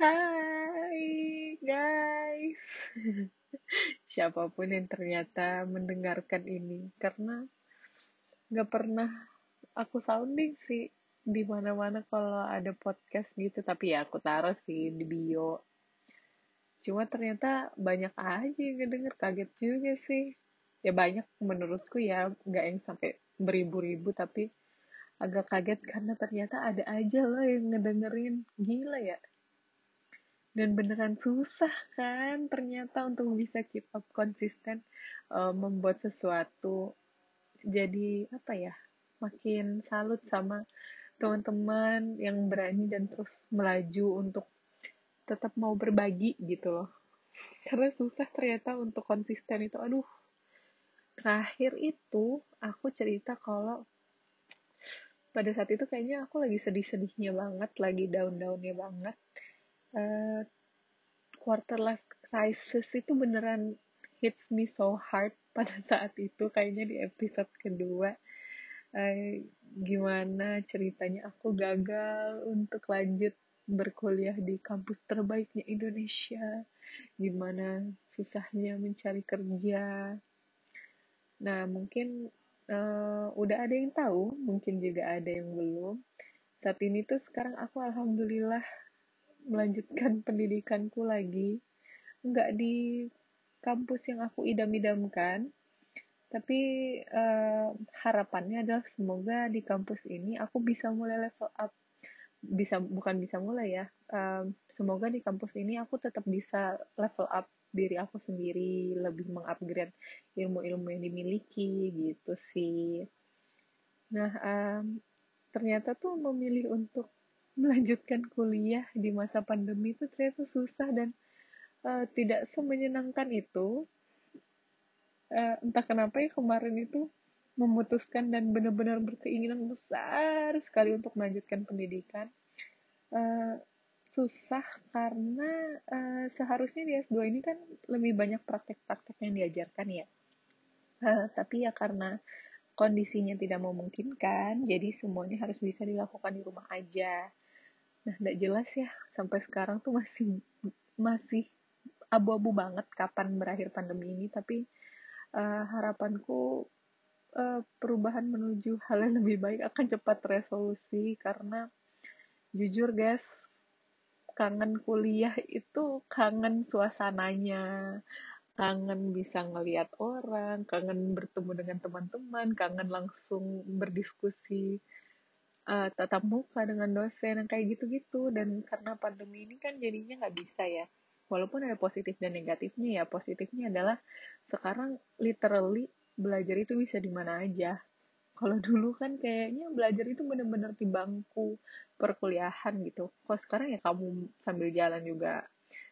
Hai guys, siapa pun yang ternyata mendengarkan ini, karena gak pernah aku sounding sih di mana-mana kalau ada podcast gitu, tapi ya aku taruh sih di bio. Cuma ternyata banyak aja yang ngedenger, kaget juga sih. Ya banyak menurutku ya, gak yang sampai beribu-ribu, tapi agak kaget karena ternyata ada aja loh yang ngedengerin. Gila ya, dan beneran susah kan ternyata untuk bisa keep up konsisten uh, membuat sesuatu jadi apa ya makin salut sama teman-teman yang berani dan terus melaju untuk tetap mau berbagi gitu loh. Karena susah ternyata untuk konsisten itu. Aduh terakhir itu aku cerita kalau pada saat itu kayaknya aku lagi sedih-sedihnya banget lagi daun-daunnya banget uh, quarter life crisis itu beneran hits me so hard pada saat itu kayaknya di episode kedua. Uh, gimana ceritanya aku gagal untuk lanjut berkuliah di kampus terbaiknya Indonesia? Gimana susahnya mencari kerja? Nah mungkin uh, udah ada yang tahu mungkin juga ada yang belum. Saat ini tuh sekarang aku alhamdulillah melanjutkan pendidikanku lagi. Nggak di kampus yang aku idam-idamkan. Tapi uh, harapannya adalah semoga di kampus ini aku bisa mulai level up. Bisa bukan bisa mulai ya. Uh, semoga di kampus ini aku tetap bisa level up diri aku sendiri lebih mengupgrade ilmu-ilmu yang dimiliki gitu sih. Nah um, ternyata tuh memilih untuk melanjutkan kuliah di masa pandemi itu ternyata susah dan uh, tidak semenyenangkan itu. Uh, entah kenapa ya kemarin itu memutuskan dan benar-benar berkeinginan besar sekali untuk melanjutkan pendidikan. Uh, susah karena uh, seharusnya di S2 ini kan lebih banyak praktek-praktek yang diajarkan ya. Uh, tapi ya karena kondisinya tidak memungkinkan, jadi semuanya harus bisa dilakukan di rumah aja. Nah, tidak jelas ya, sampai sekarang tuh masih masih abu-abu banget kapan berakhir pandemi ini, tapi uh, harapanku uh, perubahan menuju hal yang lebih baik akan cepat resolusi karena jujur guys, kangen kuliah itu kangen suasananya, kangen bisa ngeliat orang, kangen bertemu dengan teman-teman, kangen langsung berdiskusi uh, tatap muka dengan dosen yang kayak gitu-gitu. Dan karena pandemi ini kan jadinya nggak bisa ya. Walaupun ada positif dan negatifnya ya positifnya adalah sekarang literally belajar itu bisa di mana aja. Kalau dulu kan kayaknya belajar itu bener-bener di bangku perkuliahan gitu. Kok sekarang ya kamu sambil jalan juga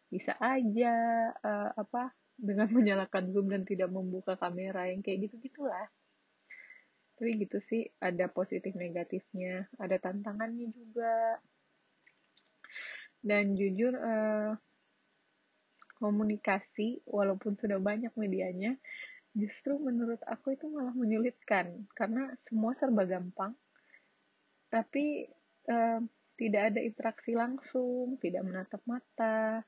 bisa aja uh, apa dengan menyalakan zoom dan tidak membuka kamera yang kayak gitu gitulah tapi gitu sih ada positif negatifnya ada tantangannya juga. Dan jujur uh, komunikasi walaupun sudah banyak medianya justru menurut aku itu malah menyulitkan. Karena semua serba gampang tapi uh, tidak ada interaksi langsung tidak menatap mata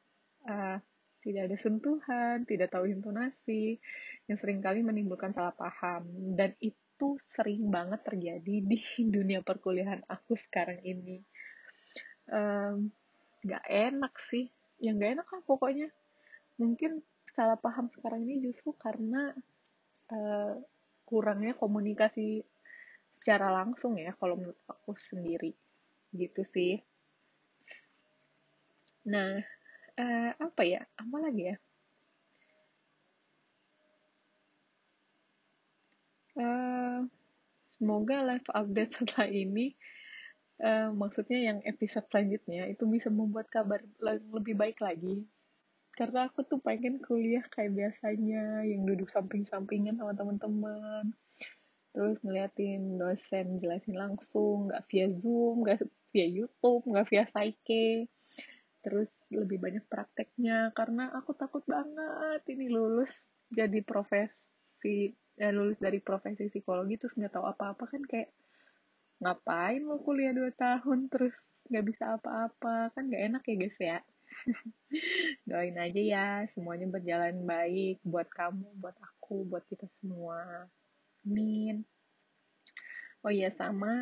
uh, tidak ada sentuhan, tidak tahu intonasi, yang sering kali menimbulkan salah paham. Dan itu sering banget terjadi di dunia perkuliahan aku sekarang ini. Um, gak enak sih, yang gak enak kan pokoknya. Mungkin salah paham sekarang ini justru karena uh, kurangnya komunikasi secara langsung ya, kalau menurut aku sendiri. Gitu sih. Nah, uh, apa ya? Apa lagi ya? Uh, semoga live update setelah ini, uh, maksudnya yang episode selanjutnya itu bisa membuat kabar lebih baik lagi. Karena aku tuh pengen kuliah kayak biasanya, yang duduk samping-sampingan sama teman-teman, terus ngeliatin dosen jelasin langsung, nggak via Zoom, nggak via YouTube, nggak via Saike. Terus lebih banyak prakteknya, karena aku takut banget ini lulus jadi profesi ya lulus dari profesi psikologi terus nggak tahu apa-apa kan kayak ngapain lo kuliah dua tahun terus nggak bisa apa-apa. Kan nggak enak ya guys ya? Doain aja ya semuanya berjalan baik buat kamu buat aku buat kita semua. Amin. Oh iya sama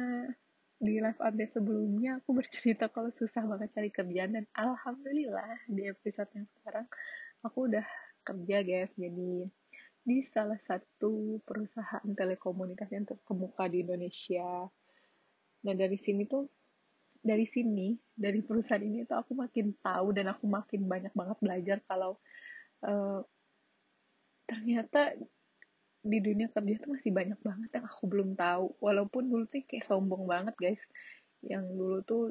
di live update sebelumnya aku bercerita kalau susah banget cari kerjaan dan alhamdulillah di episode yang sekarang aku udah kerja guys. Jadi di salah satu perusahaan telekomunikasi yang terkemuka di Indonesia. Nah dari sini tuh dari sini dari perusahaan ini tuh aku makin tahu dan aku makin banyak banget belajar kalau uh, ternyata di dunia kerja tuh masih banyak banget yang aku belum tahu. Walaupun dulu tuh kayak sombong banget guys. Yang dulu tuh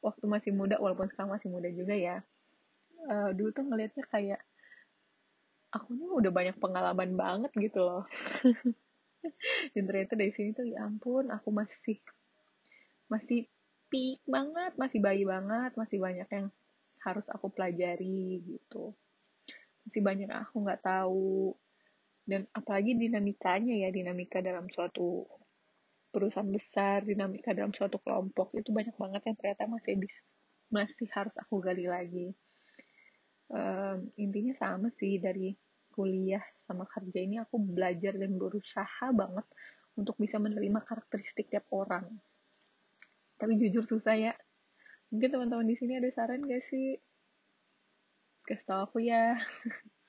waktu masih muda walaupun sekarang masih muda juga ya uh, dulu tuh ngelihatnya kayak aku nih udah banyak pengalaman banget gitu loh. Dan ternyata dari sini tuh ya ampun aku masih masih peak banget masih bayi banget masih banyak yang harus aku pelajari gitu. Masih banyak aku nggak tahu dan apalagi dinamikanya ya dinamika dalam suatu perusahaan besar dinamika dalam suatu kelompok itu banyak banget yang ternyata masih masih harus aku gali lagi. Um, intinya sama sih dari kuliah sama kerja ini aku belajar dan berusaha banget untuk bisa menerima karakteristik tiap orang. Tapi jujur susah ya. Mungkin teman-teman di sini ada saran gak sih? Kasih tau aku ya